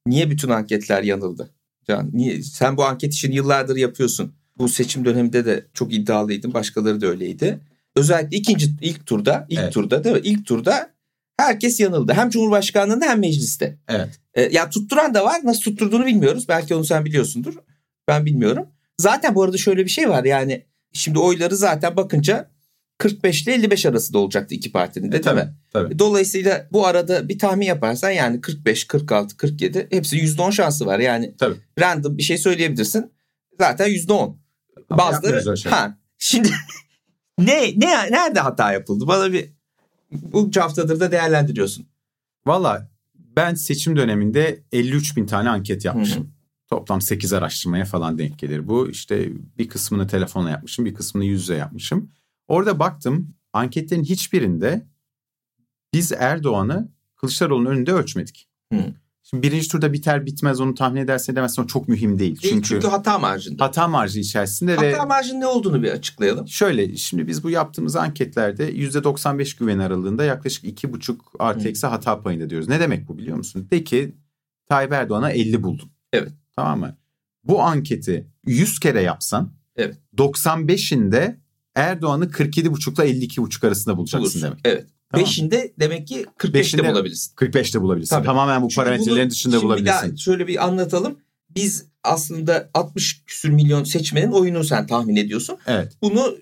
Niye bütün anketler yanıldı? Can, niye? Sen bu anket işini yıllardır yapıyorsun. Bu seçim döneminde de çok iddialıydın. Başkaları da öyleydi. Özellikle ikinci ilk turda, ilk Evet. turda değil mi? İlk turda herkes yanıldı. Hem Cumhurbaşkanlığında hem mecliste. Evet. E, ya tutturan da var. Nasıl tutturduğunu bilmiyoruz. Belki onu sen biliyorsundur. Ben bilmiyorum. Zaten bu arada şöyle bir şey var. Yani şimdi oyları zaten bakınca 45 ile 55 arasında olacaktı iki partinin de değil tabii, mi? tabii. Dolayısıyla bu arada bir tahmin yaparsan yani 45, 46, 47 hepsi %10 şansı var. Yani Tabii. random bir şey söyleyebilirsin. Zaten %10. Ama Bazıları şey. ha şimdi [LAUGHS] ne ne nerede hata yapıldı? Bana bir bu haftadır da değerlendiriyorsun. Valla ben seçim döneminde 53 bin tane anket yapmışım. Hı Toplam 8 araştırmaya falan denk gelir. Bu işte bir kısmını telefonla yapmışım, bir kısmını yüz yüze yapmışım. Orada baktım anketlerin hiçbirinde biz Erdoğan'ı Kılıçdaroğlu'nun önünde ölçmedik. Hı. Şimdi birinci turda biter bitmez onu tahmin ederse demezsen o çok mühim değil. Değil, Çünkü, çünkü hata marjında. hata marjı içerisinde ve Hata marjının ne olduğunu bir açıklayalım. Şöyle şimdi biz bu yaptığımız anketlerde %95 güven aralığında yaklaşık 2,5 artı eksi hata payında diyoruz. Ne demek bu biliyor musun? De ki Tayyip Erdoğan'a 50 buldun. Evet. Tamam mı? Bu anketi 100 kere yapsan Evet. 95'inde Erdoğan'ı 47,5 ile 52,5 arasında bulacaksın Bulursun. demek. Evet. Tamam. Beşinde demek ki 45'te Beşinde- bulabilirsin. 45'te bulabilirsin. Tabii. Tamamen bu Çünkü parametrelerin bunu dışında şimdi bulabilirsin. Bir daha şöyle bir anlatalım. Biz aslında 60 küsür milyon seçmenin oyunu sen tahmin ediyorsun. Evet. Bunu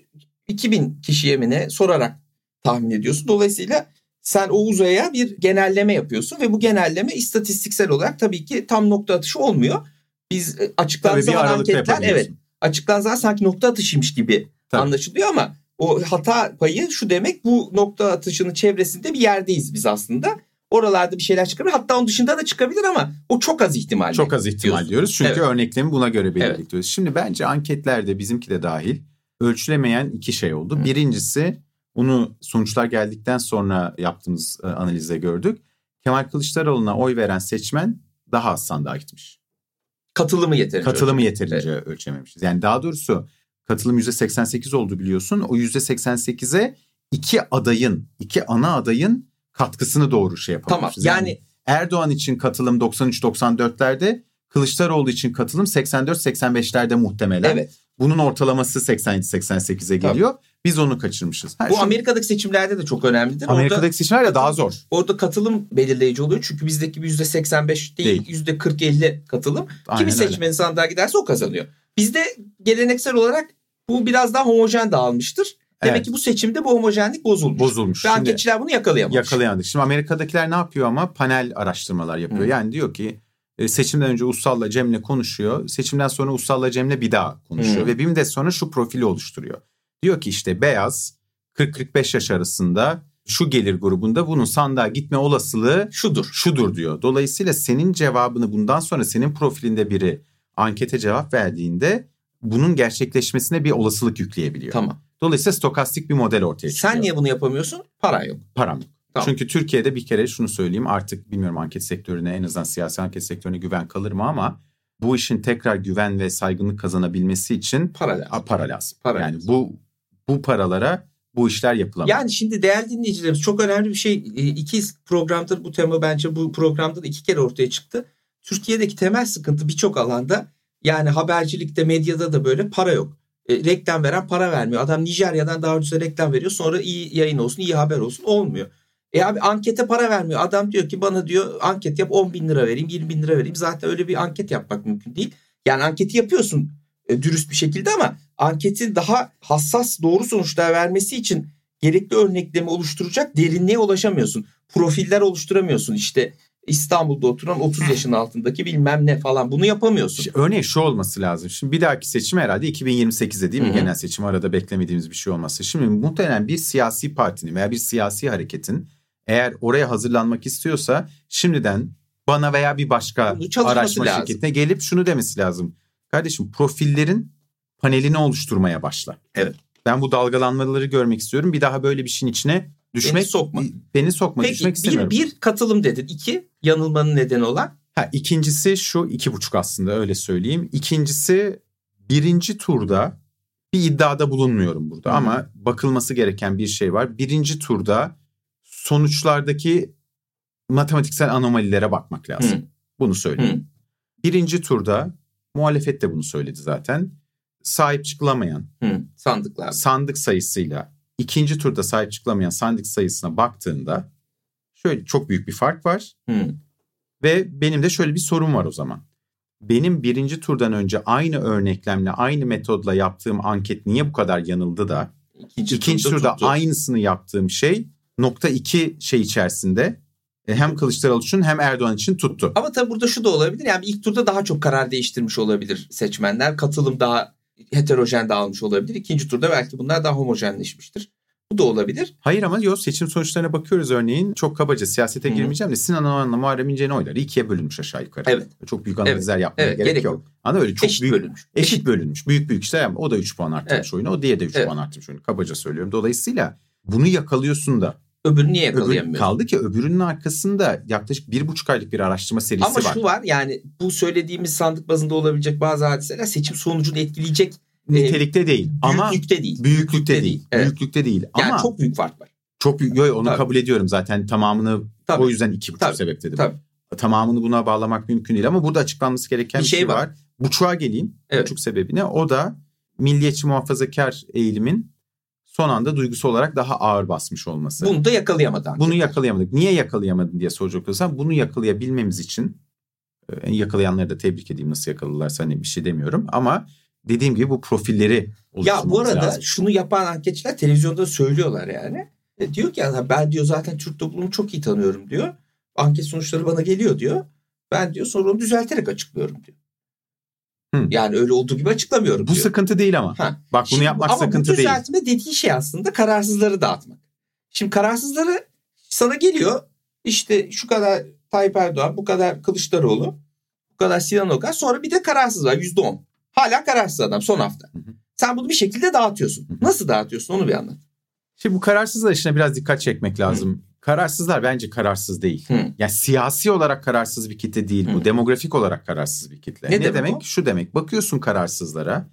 2000 kişiye mi ne sorarak tahmin ediyorsun. Dolayısıyla sen o uzaya bir genelleme yapıyorsun ve bu genelleme istatistiksel olarak tabii ki tam nokta atışı olmuyor. Biz e, açıklandığı zaman anketler evet açıklandığı sanki nokta atışıymış gibi Tabii. anlaşılıyor ama o hata payı şu demek bu nokta atışının çevresinde bir yerdeyiz biz aslında. Oralarda bir şeyler çıkabilir. Hatta onun dışında da çıkabilir ama o çok az ihtimal. Çok az ihtimal diyorsun. diyoruz. Çünkü Evet. örneklemi buna göre Evet. belirliyoruz. Şimdi bence anketlerde bizimki de dahil ölçülemeyen iki şey oldu. Hı. Birincisi bunu sonuçlar geldikten sonra yaptığımız e, analizde gördük. Kemal Kılıçdaroğlu'na oy veren seçmen daha az sandığa gitmiş. Katılımı yeterince. Katılımı yeterince ölçememişiz. Yani daha doğrusu katılım %88 oldu biliyorsun. O %88'e iki adayın, iki ana adayın katkısını doğru şey Tamam yapamamışız. yani Erdoğan için katılım 93-94'lerde, Kılıçdaroğlu için katılım 84-85'lerde muhtemelen. evet. Bunun ortalaması 87-88'e geliyor. Biz onu kaçırmışız. Ha, Bu şu- Amerika'daki seçimlerde de çok önemlidir. Amerika'daki Orada, seçimler de daha zor. orada katılım belirleyici oluyor. Çünkü bizdeki bir %85 değil, Değil. yüzde 40-50 katılım. Aynen Kimi öyle. seçmenin sandığa giderse o kazanıyor. Bizde geleneksel olarak bu biraz daha homojen dağılmıştır. Demek Evet. ki bu seçimde bu homojenlik bozulmuş. Bozulmuş. Ve Şimdi anketçiler bunu yakalayamamış. yakalayamadık. Şimdi Amerika'dakiler ne yapıyor ama panel araştırmalar yapıyor. Hı. Yani diyor ki e, seçimden önce Ussal'la Cem'le konuşuyor. Seçimden sonra Ussal'la Cem'le bir daha konuşuyor. Hı. Ve bir müddet sonra şu profili oluşturuyor. Diyor ki işte beyaz 40-45 yaş arasında şu gelir grubunda bunun sandığa gitme olasılığı Şudur. şudur diyor. Dolayısıyla senin cevabını bundan sonra senin profilinde biri ankete cevap verdiğinde bunun gerçekleşmesine bir olasılık yükleyebiliyor. Tamam. Dolayısıyla stokastik bir model ortaya çıkıyor. Sen niye bunu yapamıyorsun? Paran yok. Param yok. Tamam. Çünkü Türkiye'de bir kere şunu söyleyeyim artık bilmiyorum anket sektörüne en azından siyasi anket sektörüne güven kalır mı ama bu işin tekrar güven ve saygınlık kazanabilmesi için Para lazım. para lazım. Para yani lazım. bu bu paralara bu işler yapılamaz. Yani şimdi değerli dinleyicilerimiz çok önemli bir şey. E, İki programdır bu tema bence bu programda da iki kere ortaya çıktı. Türkiye'deki temel sıkıntı birçok alanda yani habercilikte medyada da böyle para yok. E, reklam veren para vermiyor. Adam Nijerya'dan daha ucuza reklam veriyor. Sonra iyi yayın olsun, iyi haber olsun. Olmuyor. E abi ankete para vermiyor. Adam diyor ki bana diyor anket yap 10 bin lira vereyim, 20 bin lira vereyim. Zaten öyle bir anket yapmak mümkün değil. Yani anketi yapıyorsun e, dürüst bir şekilde ama anketin daha hassas doğru sonuçlar vermesi için gerekli örneklemi oluşturacak derinliğe ulaşamıyorsun. Profiller oluşturamıyorsun. İşte İstanbul'da oturan 30 yaşın altındaki bilmem ne falan bunu yapamıyorsun. İşte örneğin şu olması lazım. Şimdi bir dahaki seçim herhalde 2028'de değil mi? Hı hı. Genel seçim arada beklemediğimiz bir şey olması. Şimdi muhtemelen bir siyasi partinin veya bir siyasi hareketin eğer oraya hazırlanmak istiyorsa şimdiden bana veya bir başka araştırma lazım. şirketine gelip şunu demesi lazım. Kardeşim profillerin panelini oluşturmaya başla. Evet. Ben bu dalgalanmaları görmek istiyorum. Bir daha böyle bir şeyin içine düşmek Beni sokma. Beni sokma Peki düşmek bir, istemiyorum. bir katılım dedin. İki yanılmanın nedeni olan Ha, ikincisi şu iki buçuk aslında öyle söyleyeyim. İkincisi birinci turda bir iddiada bulunmuyorum burada Hı hı. ama bakılması gereken bir şey var. Birinci turda sonuçlardaki matematiksel anomalilere bakmak lazım. Hı. Bunu söyleyeyim. Birinci turda muhalefet de bunu söyledi zaten. Sahip çıkılamayan Hı. Sandıklar. sandık sayısıyla ikinci turda sahip çıkılamayan sandık sayısına baktığında şöyle çok büyük bir fark var. Hı. Ve benim de şöyle bir sorum var o zaman. Benim birinci turdan önce aynı örneklemle, aynı metodla yaptığım anket niye bu kadar yanıldı da İkinci, ikinci turda tuttu. aynısını yaptığım şey nokta iki şey içerisinde hem Kılıçdaroğlu için hem Erdoğan için tuttu. Ama tabii burada şu da olabilir. Yani ilk turda daha çok karar değiştirmiş olabilir seçmenler. Katılım daha heterojen dağılmış olabilir. İkinci turda belki bunlar daha homojenleşmiştir. Bu da olabilir. Hayır ama yok seçim sonuçlarına bakıyoruz örneğin çok kabaca siyasete Hı hı. girmeyeceğim de Sinan Oğan'la Muharrem İnce'nin oyları ikiye bölünmüş aşağı yukarı. Evet. Çok büyük analizler yapmaya Evet, gerek, gerek yok. yok. Ama öyle çok Eşit büyük bölünmüş. eşit bölünmüş. Büyük büyük işler. O da 3 puan arttırmış Evet. oyunu. O diye de 3 Evet. puan arttırmış oyunu. Kabaca söylüyorum. Dolayısıyla bunu yakalıyorsun da. Öbürünü niye Öbür, yakalayamıyorsun? kaldı ki öbürünün arkasında yaklaşık bir buçuk aylık bir araştırma serisi Ama var. şu var yani bu söylediğimiz sandık bazında olabilecek bazı hadiseler seçim sonucunu etkileyecek Nitelikte değil ama büyüklükte değil. büyüklükte değil. Evet. Büyüklükte değil. Yani ama çok büyük fark var. çok büyük. Yo, yo, onu Tabii. kabul ediyorum zaten tamamını Tabii. o yüzden iki buçuk Tabii. sebep dedim. Tabii. Tamamını buna bağlamak mümkün değil ama burada açıklanması gereken Bir bir şey, şey var. var. Buçuğa geleyim. Evet. Buçuk sebebine. O da milliyetçi muhafazakar eğilimin son anda duygusu olarak daha ağır basmış olması. Bunu da yakalayamadı. Bunu yakalayamadık. Niye yakalayamadın diye soracak olursan bunu yakalayabilmemiz için e, yakalayanları da tebrik edeyim nasıl yakaladılarsa hani bir şey demiyorum ama dediğim gibi bu profilleri Ya bu arada lazım. şunu yapan anketçiler televizyonda söylüyorlar yani. E, diyor ki "Ya ben diyor zaten Türk toplumunu çok iyi tanıyorum diyor. Anket sonuçları bana geliyor diyor. Ben diyor sonra onu düzelterek açıklıyorum diyor. Hı. Yani öyle olduğu gibi açıklamıyorum Bu diyor. sıkıntı değil ama. Ha. Bak bunu Şimdi- yapmak ama sıkıntı bu değil. düzeltme dediği şey aslında kararsızları dağıtmak. Şimdi kararsızları sana geliyor işte şu kadar Tayyip Erdoğan, bu kadar Kılıçdaroğlu, bu kadar Sinan Okan sonra bir de kararsız var yüzde on. Hala kararsız adam son hafta. Hı hı. Sen bunu bir şekilde dağıtıyorsun. Hı hı. Nasıl dağıtıyorsun onu bir anlat. Şimdi bu kararsızlar işine biraz dikkat çekmek lazım. Kararsızlar bence kararsız değil. Hı. Yani siyasi olarak kararsız bir kitle değil bu. Hı. Demografik olarak kararsız bir kitle. Ne Ne, demek demek? Şu demek. Bakıyorsun kararsızlara.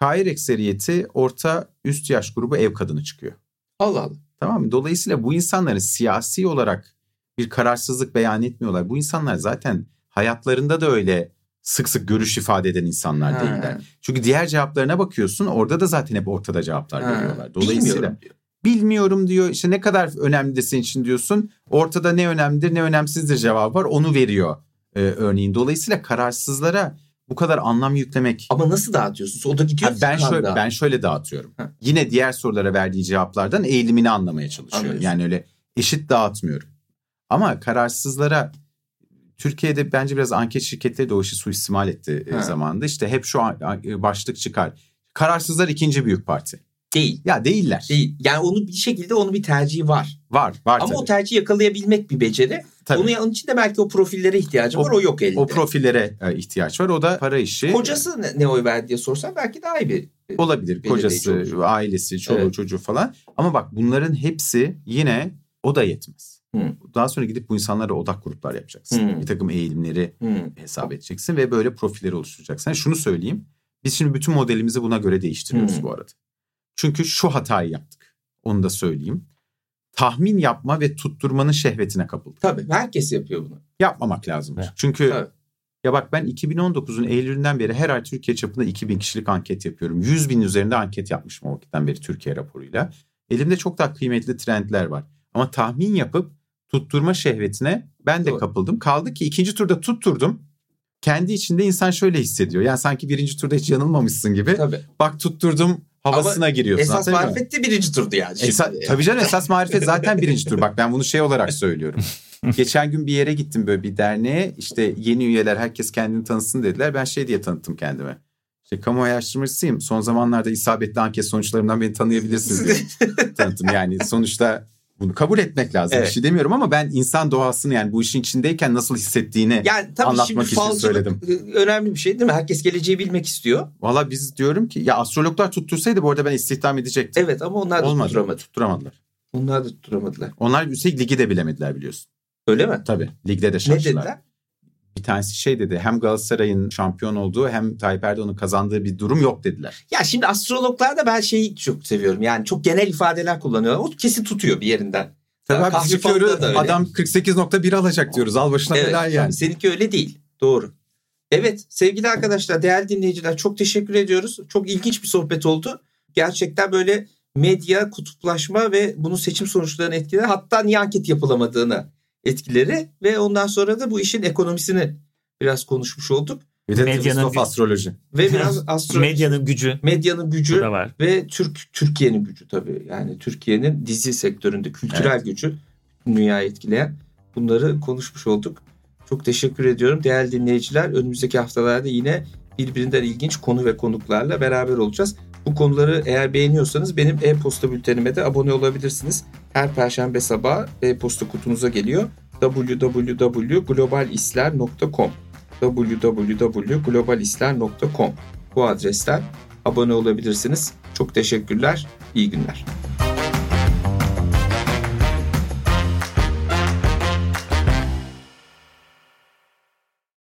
Kair ekseriyeti orta üst yaş grubu ev kadını çıkıyor. Allah Allah. Tamam mı? Dolayısıyla bu insanların siyasi olarak bir kararsızlık beyan etmiyorlar. Bu insanlar zaten hayatlarında da öyle sık sık görüş ifade eden insanlar Ha. değiller. Çünkü diğer cevaplarına bakıyorsun orada da zaten hep ortada cevaplar Ha. veriyorlar. Dolayısıyla Bilmiyorum diyor. bilmiyor diyor. İşte ne kadar önemli de senin için diyorsun. Ortada ne önemlidir ne önemsizdir cevabı var. Onu veriyor e, örneğin. Dolayısıyla kararsızlara bu kadar anlam yüklemek Ama nasıl dağıtıyorsun? O da gidiyor. Ha, ben şöyle ben şöyle dağıtıyorum. Ha. Yine diğer sorulara verdiği cevaplardan eğilimini anlamaya çalışıyorum. Anlıyorsun. Yani öyle eşit dağıtmıyorum. Ama kararsızlara Türkiye'de bence biraz anket şirketleri de o işi suistimal etti e, Ha. zamanında. İşte hep şu an başlık çıkar. Kararsızlar ikinci büyük parti. Değil. Ya değiller. Değil. Yani onu bir şekilde onun bir tercihi var. Var, var Ama tabii. o tercihi yakalayabilmek bir beceri. Tabii. Onun, onun için de belki o profillere ihtiyacı O- var. O yok elinde. O profillere e, ihtiyaç var. O da para işi. Kocası ne, ne oy verdi diye sorsan belki daha iyi bir. olabilir. belirleyici Kocası, olur. ailesi, çoluğu, Evet. çocuğu falan. Ama bak bunların hepsi yine o da yetmez. Hı. Daha sonra gidip bu insanlara odak gruplar yapacaksın. Hı. Bir takım eğilimleri Hmm. hesap edeceksin ve böyle profilleri oluşturacaksın. Yani şunu söyleyeyim. Biz şimdi bütün modelimizi buna göre değiştiriyoruz Hı. bu arada. Çünkü şu hatayı yaptık. Onu da söyleyeyim. Tahmin yapma ve tutturmanın şehvetine kapıldık. Tabii herkes yapıyor bunu. Yapmamak lazım. Evet. Çünkü Tabii. ya bak ben 2019'un Eylül'ünden beri her ay Türkiye çapında 2000 kişilik anket yapıyorum. 100 bin üzerinde anket yapmışım o vakitten beri Türkiye raporuyla. Elimde çok daha kıymetli trendler var. Ama tahmin yapıp tutturma şehvetine ben de Doğru. kapıldım. Kaldı ki ikinci turda tutturdum. Kendi içinde insan şöyle hissediyor. Yani sanki birinci turda hiç yanılmamışsın gibi. Tabii. Bak tutturdum havasına giriyorsun. Esas muyum? marifet de birinci turdu yani. Şimdi. Esa- tabii canım esas marifet zaten birinci tur. Bak ben bunu şey olarak söylüyorum. [LAUGHS] Geçen gün bir yere gittim böyle bir derneğe. İşte yeni üyeler herkes kendini tanısın dediler. Ben şey diye tanıttım kendime. İşte kamu araştırmacısıyım. Son zamanlarda isabetli anket sonuçlarımdan beni tanıyabilirsiniz diye [LAUGHS] tanıttım. Yani sonuçta bunu kabul etmek lazım. Evet. Bir şey demiyorum ama ben insan doğasını yani bu işin içindeyken nasıl hissettiğini Yani tabii Anlatmak şimdi için söyledim. önemli bir şey değil mi? Herkes geleceği bilmek istiyor. Valla biz diyorum ki ya astrologlar tuttursaydı bu arada ben istihdam edecektim. Evet ama onlar da Olmadı. tutturamadı. Tutturamadılar. Onlar da tutturamadılar. Onlar üstelik ligi de bilemediler biliyorsun. Öyle mi? Tabii ligde de Ne şaştılar. dediler? Bir tanesi şey dedi hem Galatasaray'ın şampiyon olduğu hem Tayyip Erdoğan'ın kazandığı bir durum yok dediler. Ya şimdi astrologlarda ben şeyi çok seviyorum. Yani çok genel ifadeler kullanıyorlar. O kesin tutuyor bir yerinden. Tabii abi da öyle. adam 48.1 alacak diyoruz al başına Evet, belayı yani. seninki öyle değil. Doğru. Evet sevgili arkadaşlar, değerli dinleyiciler çok teşekkür ediyoruz. Çok ilginç bir sohbet oldu. Gerçekten böyle medya, kutuplaşma ve bunun seçim sonuçlarının etkileri hatta niye anket yapılamadığını etkileri ve ondan sonra da bu işin ekonomisini biraz konuşmuş olduk. Bir de Medyanın Medyanın astroloji. Ve biraz [LAUGHS] astro Medyanın gücü medyanın gücü var. ve Türk Türkiye'nin gücü tabii. Yani Türkiye'nin dizi sektöründe kültürel Evet. gücü dünyayı etkileyen bunları konuşmuş olduk. Çok teşekkür ediyorum değerli dinleyiciler. Önümüzdeki haftalarda yine birbirinden ilginç konu ve konuklarla beraber olacağız. Bu konuları eğer beğeniyorsanız benim e-posta bültenime de abone olabilirsiniz. Her perşembe sabahı e-posta kutunuza geliyor. www.globalisler.com www.globalisler.com Bu adresten abone olabilirsiniz. Çok teşekkürler. İyi günler.